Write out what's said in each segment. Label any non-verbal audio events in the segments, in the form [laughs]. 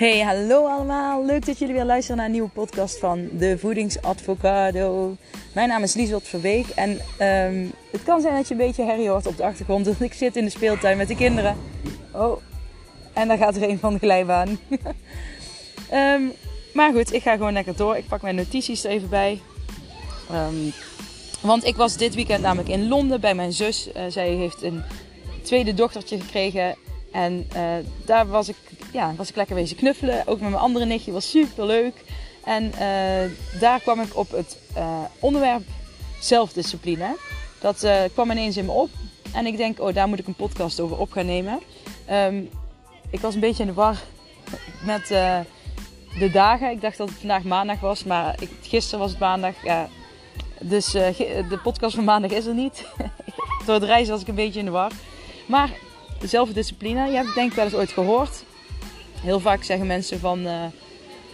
Hey, hallo allemaal. Leuk dat jullie weer luisteren naar een nieuwe podcast van De Voedingsadvocado. Mijn naam is Liesbeth Verbeek en um, het kan zijn dat je een beetje herrie hoort op de achtergrond. Want ik zit in de speeltuin met de kinderen. Oh, en daar gaat er een van de glijbaan. um, [laughs] maar goed, ik ga gewoon lekker door. Ik pak mijn notities er even bij. Um, want ik was dit weekend namelijk in Londen bij mijn zus. Uh, zij heeft een tweede dochtertje gekregen. En uh, daar was ik, ja, was ik lekker wezen knuffelen. Ook met mijn andere nichtje. Was super leuk. En uh, daar kwam ik op het onderwerp zelfdiscipline. Dat kwam ineens in me op. En ik denk, oh, daar moet ik een podcast over op gaan nemen. Um, ik was een beetje in de war met de dagen. Ik dacht dat het vandaag maandag was. Maar ik, gisteren was het maandag. Ja, dus de podcast van maandag is er niet. [laughs] Door het reizen was ik een beetje in de war. Maar zelfdiscipline, je hebt het denk ik wel eens ooit gehoord. Heel vaak zeggen mensen van... Uh,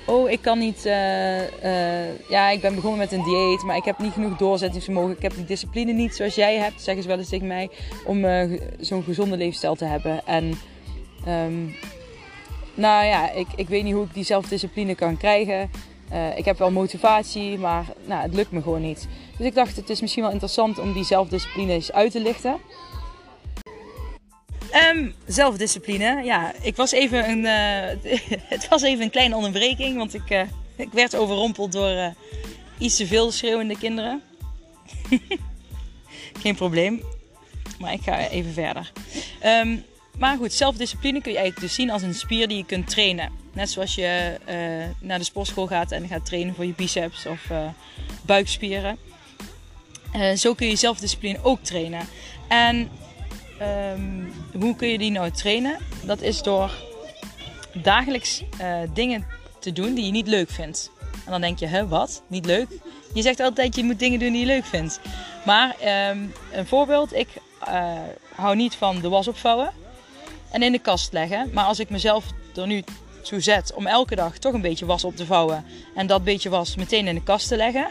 oh, ik kan niet... Uh, ja, ik ben begonnen met een dieet, maar ik heb niet genoeg doorzettingsvermogen. Ik heb die discipline niet zoals jij hebt, zeggen ze wel eens tegen mij. Om zo'n gezonde levensstijl te hebben. En... Um, nou ja, ik, ik weet niet hoe ik die zelfdiscipline kan krijgen. Ik heb wel motivatie, maar nou, het lukt me gewoon niet. Dus ik dacht, het is misschien wel interessant om die zelfdiscipline eens uit te lichten. Um, zelfdiscipline, ja, ik was even een, uh, [laughs] het was even een kleine onderbreking, want ik, uh, ik werd overrompeld door iets te veel schreeuwende kinderen. [laughs] Geen probleem, maar ik ga even verder. Um, maar goed, zelfdiscipline kun je eigenlijk dus zien als een spier die je kunt trainen. Net zoals je naar de sportschool gaat en gaat trainen voor je biceps of buikspieren. Zo kun je zelfdiscipline ook trainen. En um, hoe kun je die nou trainen? Dat is door dagelijks dingen te doen die je niet leuk vindt. En dan denk je, hè, wat? Niet leuk? Je zegt altijd je moet dingen doen die je leuk vindt. Maar um, een voorbeeld, ik hou niet van de was opvouwen en in de kast leggen. Maar als ik mezelf er nu toe zet om elke dag toch een beetje was op te vouwen en dat beetje was meteen in de kast te leggen,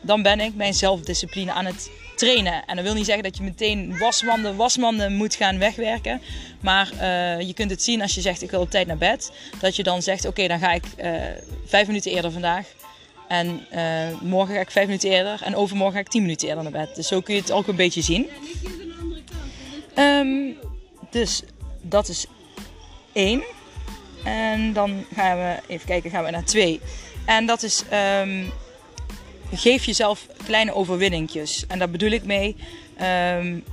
dan ben ik mijn zelfdiscipline aan het trainen. En dat wil niet zeggen dat je meteen wasmanden, wasmanden moet gaan wegwerken. Maar uh, je kunt het zien als je zegt ik wil op tijd naar bed. Dat je dan zegt oké dan ga ik uh, vijf minuten eerder vandaag. En uh, morgen ga ik vijf minuten eerder. En overmorgen ga ik tien minuten eerder naar bed. Dus zo kun je het ook een beetje zien. Um, dus dat is één. En dan gaan we even kijken, gaan we naar twee. En dat is um, geef jezelf kleine overwinningjes. En daar bedoel ik mee. Um,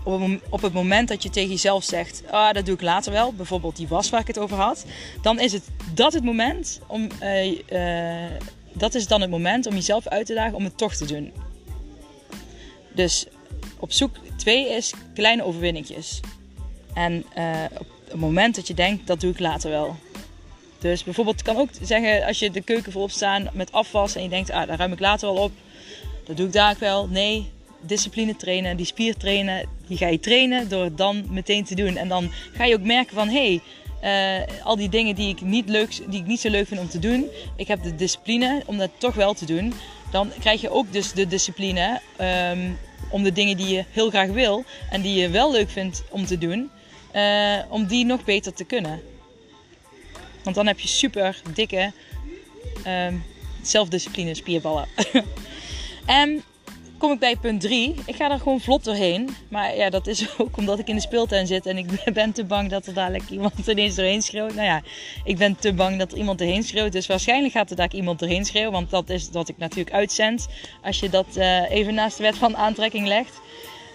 op, het moment dat je tegen jezelf zegt, ah, dat doe ik later wel, bijvoorbeeld die was waar ik het over had, dan is het dat het moment om, uh, uh, dat is dan het moment om jezelf uit te dagen om het toch te doen. Dus op zoek twee is kleine overwinningjes. En uh, op het moment dat je denkt, dat doe ik later wel. Dus bijvoorbeeld kan ook zeggen als je de keuken voorop staan met afwas en je denkt, ah, daar ruim ik later wel op. Dat doe ik daar wel. Nee, discipline trainen, die spier trainen, die ga je trainen door het dan meteen te doen. En dan ga je ook merken van, hé, hey, uh, al die dingen die ik, niet leuk, die ik niet zo leuk vind om te doen, ik heb de discipline om dat toch wel te doen. Dan krijg je ook dus de discipline um, om de dingen die je heel graag wil en die je wel leuk vindt om te doen, uh, om die nog beter te kunnen. Want dan heb je super dikke um, zelfdiscipline spierballen. [laughs] en kom ik bij punt 3. Ik ga er gewoon vlot doorheen. Maar ja, dat is [laughs] ook omdat ik in de speeltuin zit en ik [laughs] ben te bang dat er dadelijk iemand ineens doorheen schreeuwt. Nou ja, ik ben te bang dat er iemand erheen schreeuwt. Dus waarschijnlijk gaat er daar iemand erheen schreeuwen. Want dat is wat ik natuurlijk uitzend. Als je dat uh, even naast de wet van aantrekking legt.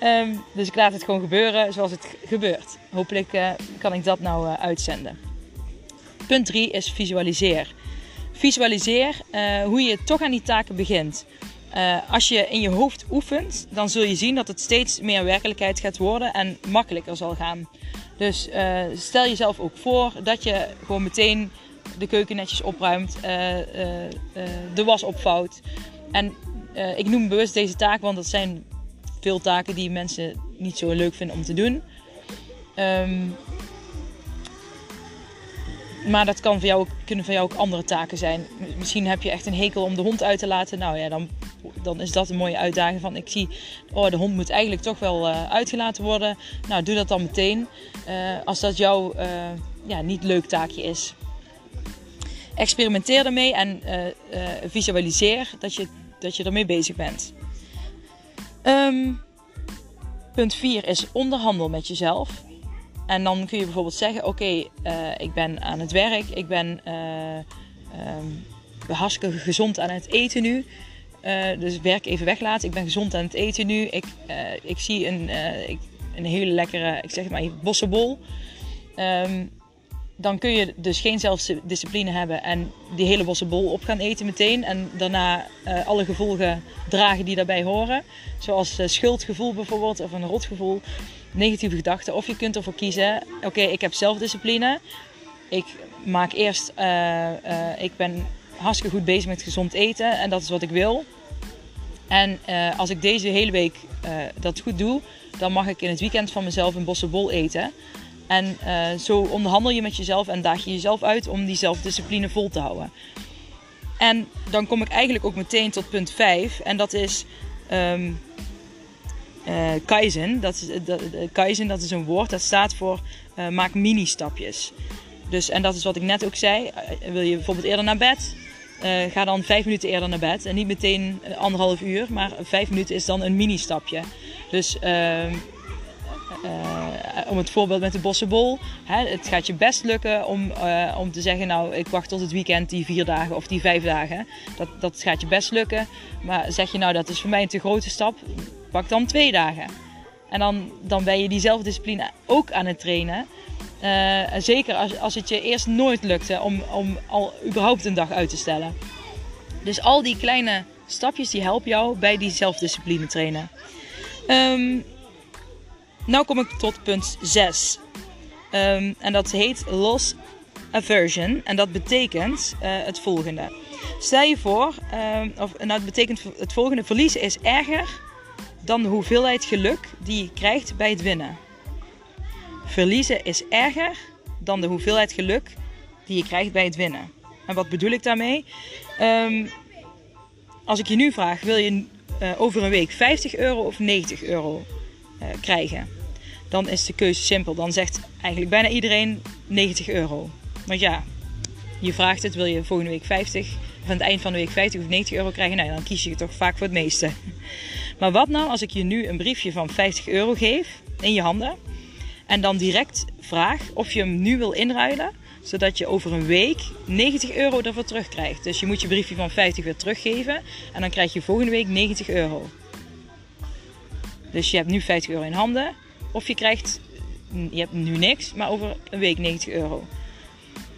Um, dus ik laat het gewoon gebeuren zoals het gebeurt. Hopelijk uh, kan ik dat nou uh, uitzenden. Punt 3 is visualiseer. Visualiseer uh, hoe je toch aan die taken begint. als je in je hoofd oefent, dan zul je zien dat het steeds meer werkelijkheid gaat worden en makkelijker zal gaan. Dus stel jezelf ook voor dat je gewoon meteen de keuken netjes opruimt, de was opvouwt. En ik noem bewust deze taak, want dat zijn veel taken die mensen niet zo leuk vinden om te doen. Um, maar dat kan voor jou ook, kunnen voor jou ook andere taken zijn. Misschien heb je echt een hekel om de hond uit te laten. Nou ja, dan, dan is dat een mooie uitdaging. Van ik zie, oh, de hond moet eigenlijk toch wel uh, uitgelaten worden. Nou, doe dat dan meteen. Uh, als dat jouw uh, ja, niet leuk taakje is. experimenteer ermee en visualiseer dat je, dat je ermee bezig bent. Ehm, punt 4 is onderhandel met jezelf. En dan kun je bijvoorbeeld zeggen: Oké, ik ben aan het werk, ik ben um, hartstikke gezond aan het eten nu. Uh, dus werk even weglaten. Ik ben gezond aan het eten nu. Ik, uh, ik zie een, uh, een hele lekkere, ik zeg maar, bossenbol. Um, dan kun je dus geen zelfdiscipline hebben en die hele bossenbol op gaan eten meteen. En daarna alle gevolgen dragen die daarbij horen. Zoals schuldgevoel bijvoorbeeld, of een rotgevoel, negatieve gedachten. Of je kunt ervoor kiezen, oké, ik heb zelfdiscipline. Ik maak eerst, ik ben hartstikke goed bezig met gezond eten en dat is wat ik wil. En uh, als ik deze hele week dat goed doe, dan mag ik in het weekend van mezelf een bossenbol eten. En zo onderhandel je met jezelf en daag je jezelf uit om die zelfdiscipline vol te houden. En dan kom ik eigenlijk ook meteen tot punt 5. En dat is um, Kaizen. Dat is, dat, Kaizen dat is een woord dat staat voor maak mini-stapjes. Dus, en dat is wat ik net ook zei. wil je bijvoorbeeld eerder naar bed? Ga dan vijf minuten eerder naar bed. En niet meteen anderhalf uur, maar vijf minuten is dan een mini-stapje. Dus uh, om het voorbeeld met de bossenbol. Het gaat je best lukken om, om te zeggen, nou ik wacht tot het weekend die vier dagen of die vijf dagen. Dat, dat gaat je best lukken. Maar zeg je nou dat is voor mij een te grote stap, pak dan twee dagen. En dan, dan ben je die zelfdiscipline ook aan het trainen. Uh, zeker als, als het je eerst nooit lukte om, om al überhaupt een dag uit te stellen. Dus al die kleine stapjes die helpen jou bij die zelfdiscipline trainen. Um, nou kom ik tot punt 6. Um, ehm, en dat heet loss aversion. En dat betekent uh, het volgende. Stel je voor, um, of, nou het betekent het volgende. Verliezen is erger dan de hoeveelheid geluk die je krijgt bij het winnen. Verliezen is erger dan de hoeveelheid geluk die je krijgt bij het winnen. En wat bedoel ik daarmee? Um, als ik je nu vraag, wil je uh, over een week 50 euro of 90 euro uh, krijgen? Dan is de keuze simpel. Dan zegt eigenlijk bijna iedereen 90 euro. Want ja, je vraagt het, wil je volgende week 50 of aan het eind van de week 50 of 90 euro krijgen? Nou, dan kies je toch vaak voor het meeste. Maar wat nou als ik je nu een briefje van 50 euro geef in je handen en dan direct vraag of je hem nu wil inruilen, zodat je over een week 90 euro ervoor terugkrijgt. Dus je moet je briefje van 50 weer teruggeven en dan krijg je volgende week 90 euro. Dus je hebt nu 50 euro in handen, of je krijgt, je hebt nu niks, maar over een week 90 euro.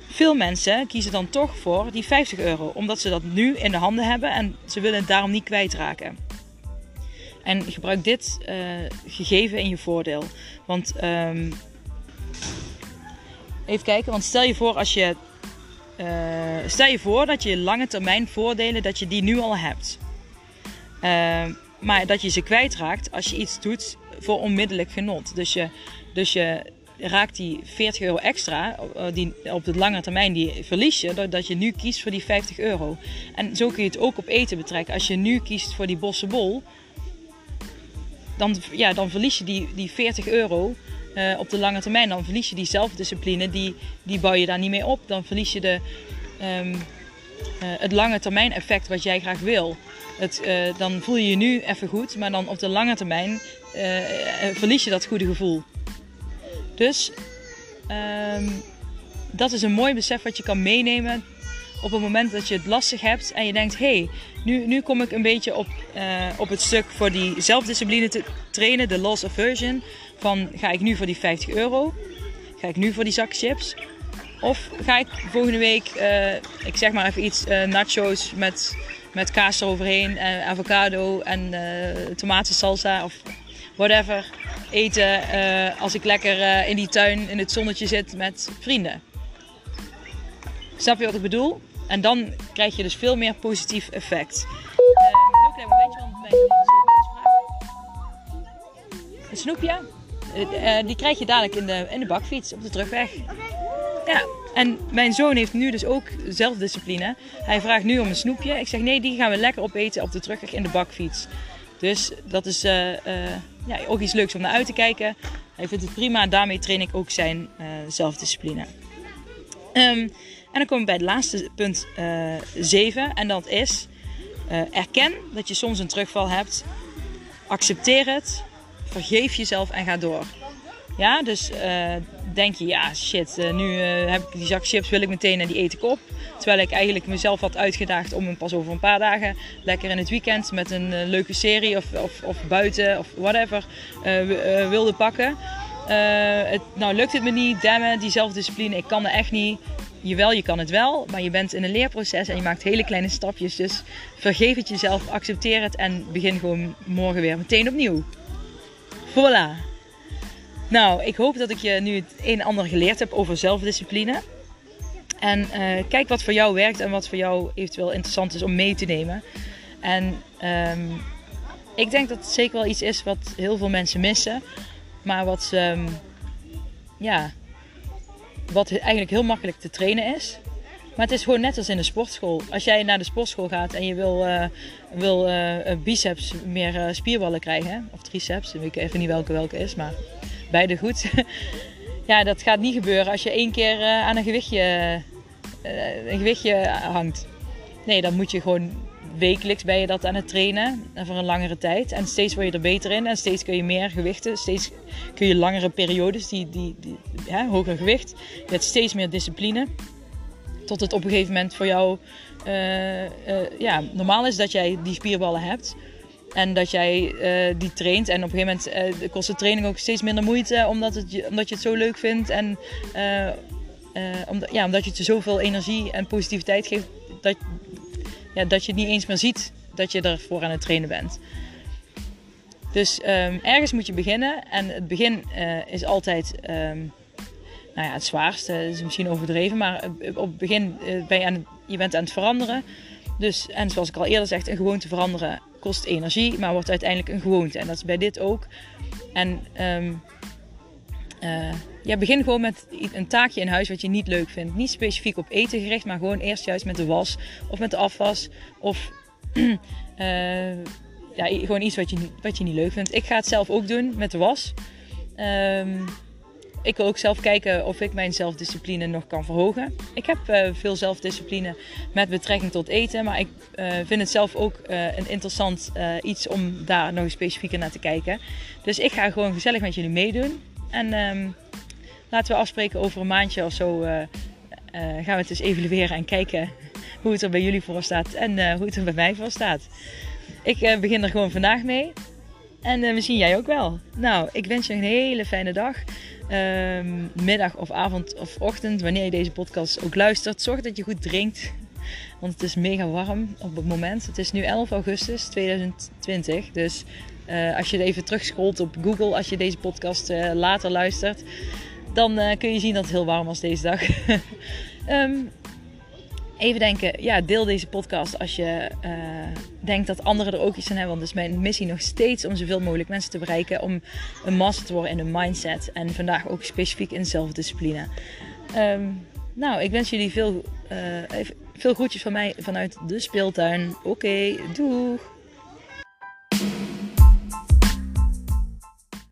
Veel mensen kiezen dan toch voor die 50 euro, omdat ze dat nu in de handen hebben en ze willen het daarom niet kwijtraken. En gebruik dit uh, gegeven in je voordeel. Want um, even kijken, want stel je voor als je uh, stel je voor dat je lange termijn voordelen dat je die nu al hebt. Uh, maar dat je ze kwijtraakt als je iets doet voor onmiddellijk genot. Dus je, dus je raakt die 40 euro extra die, op de lange termijn die verlies je doordat je nu kiest voor die 50 euro. En zo kun je het ook op eten betrekken. Als je nu kiest voor die bossenbol, dan, ja, dan verlies je die, die 40 euro uh, op de lange termijn. Dan verlies je die zelfdiscipline, die, die bouw je daar niet mee op. Dan verlies je de, um, uh, het lange termijn effect wat jij graag wil. Het, uh, dan voel je je nu even goed, maar dan op de lange termijn verlies je dat goede gevoel. Dus um, dat is een mooi besef wat je kan meenemen op het moment dat je het lastig hebt en je denkt: hé, hey, nu, nu kom ik een beetje op, uh, op het stuk voor die zelfdiscipline te trainen, de loss aversion. Van ga ik nu voor die 50 euro? Ga ik nu voor die zak chips? Of ga ik volgende week, uh, ik zeg maar even iets, uh, nachos met, met kaas eroverheen, en avocado en tomatensalsa of whatever eten als ik lekker in die tuin in het zonnetje zit met vrienden. Snap je wat ik bedoel? En dan krijg je dus veel meer positief effect. Uh, heel klein momentje, want mijn Een snoepje. Uh, die krijg je dadelijk in de, in de bakfiets op de terugweg. Ja, en mijn zoon heeft nu dus ook zelfdiscipline. Hij vraagt nu om een snoepje. Ik zeg nee, die gaan we lekker opeten op de terugweg in de bakfiets. Dus dat is uh, ja, ook iets leuks om naar uit te kijken. Hij vindt het prima. Daarmee train ik ook zijn zelfdiscipline. Um, En dan komen we bij het laatste punt 7. en dat is erken dat je soms een terugval hebt. Accepteer het. Vergeef jezelf en ga door. Ja, dus denk je, ja shit, nu heb ik die zak chips, wil ik meteen en die eet ik op. Terwijl ik eigenlijk mezelf had uitgedaagd om hem pas over een paar dagen lekker in het weekend met een uh, leuke serie of, of, of, buiten of whatever uh, wilde pakken. Het, nou lukt het me niet, damn die zelfdiscipline, ik kan het echt niet. Jawel, je kan het wel, maar je bent in een leerproces en je maakt hele kleine stapjes. Dus vergeef het jezelf, accepteer het en begin gewoon morgen weer meteen opnieuw. Voilà. Nou, ik hoop dat ik je nu het een en ander geleerd heb over zelfdiscipline. En uh, kijk wat voor jou werkt en wat voor jou eventueel interessant is om mee te nemen. En um, ik denk dat het zeker wel iets is wat heel veel mensen missen. Maar wat, um, ja, wat eigenlijk heel makkelijk te trainen is. Maar het is gewoon net als in de sportschool. Als jij naar de sportschool gaat en je wil, uh, wil uh, biceps meer spierballen krijgen, of triceps, ik weet even niet welke welke is, maar beide goed. [laughs] ja, dat gaat niet gebeuren als je één keer aan een gewichtje een gewichtje hangt. Nee, dan moet je gewoon wekelijks ben je dat aan het trainen en voor een langere tijd. En steeds word je er beter in en steeds kun je meer gewichten. Steeds kun je langere periodes, die, die, die hoger gewicht. Je hebt steeds meer discipline. Tot het op een gegeven moment voor jou uh, uh, ja, normaal is dat jij die spierballen hebt. En dat jij die traint. En op een gegeven moment kost de training ook steeds minder moeite. Omdat, het, omdat je het zo leuk vindt. En omdat, ja, omdat je het zoveel energie en positiviteit geeft dat, ja, dat je het niet eens meer ziet dat je ervoor aan het trainen bent. Dus um, ergens moet je beginnen. En het begin uh, is altijd um, nou ja, het zwaarste. Is misschien overdreven. Maar op het begin uh, ben je, aan, je bent aan het veranderen. Dus, en zoals ik al eerder zei, een gewoonte veranderen kost energie. Maar wordt uiteindelijk een gewoonte. En dat is bij dit ook. En um, uh, ja, begin gewoon met een taakje in huis wat je niet leuk vindt. Niet specifiek op eten gericht, maar gewoon eerst juist met de was of met de afwas. Of uh, [clears throat] ja, gewoon iets wat je, wat je niet leuk vindt. Ik ga het zelf ook doen met de was. Um, ik wil ook zelf kijken of ik mijn zelfdiscipline nog kan verhogen. Ik heb uh, veel zelfdiscipline met betrekking tot eten, maar ik vind het zelf ook een interessant iets om daar nog specifieker naar te kijken. Dus ik ga gewoon gezellig met jullie meedoen. En um, laten we afspreken over een maandje of zo. Uh, uh, gaan we het eens evalueren en kijken [laughs] hoe het er bij jullie voor staat en uh, hoe het er bij mij voor staat. Ik begin er gewoon vandaag mee. En zien jij ook wel. Nou, ik wens je een hele fijne dag. Um, middag of avond of ochtend, wanneer je deze podcast ook luistert. Zorg dat je goed drinkt. Want het is mega warm op het moment. Het is nu 11 augustus 2020. Dus uh, als je even terugscrollt op Google, als je deze podcast uh, later luistert, dan uh, kun je zien dat het heel warm was deze dag. um, [laughs] even denken, ja, deel deze podcast als je denkt dat anderen er ook iets aan hebben. Want het is mijn missie nog steeds om zoveel mogelijk mensen te bereiken. Om een master te worden in een mindset. En vandaag ook specifiek in zelfdiscipline. Um, nou, ik wens jullie veel, veel groetjes van mij vanuit de speeltuin. Oké, doeg!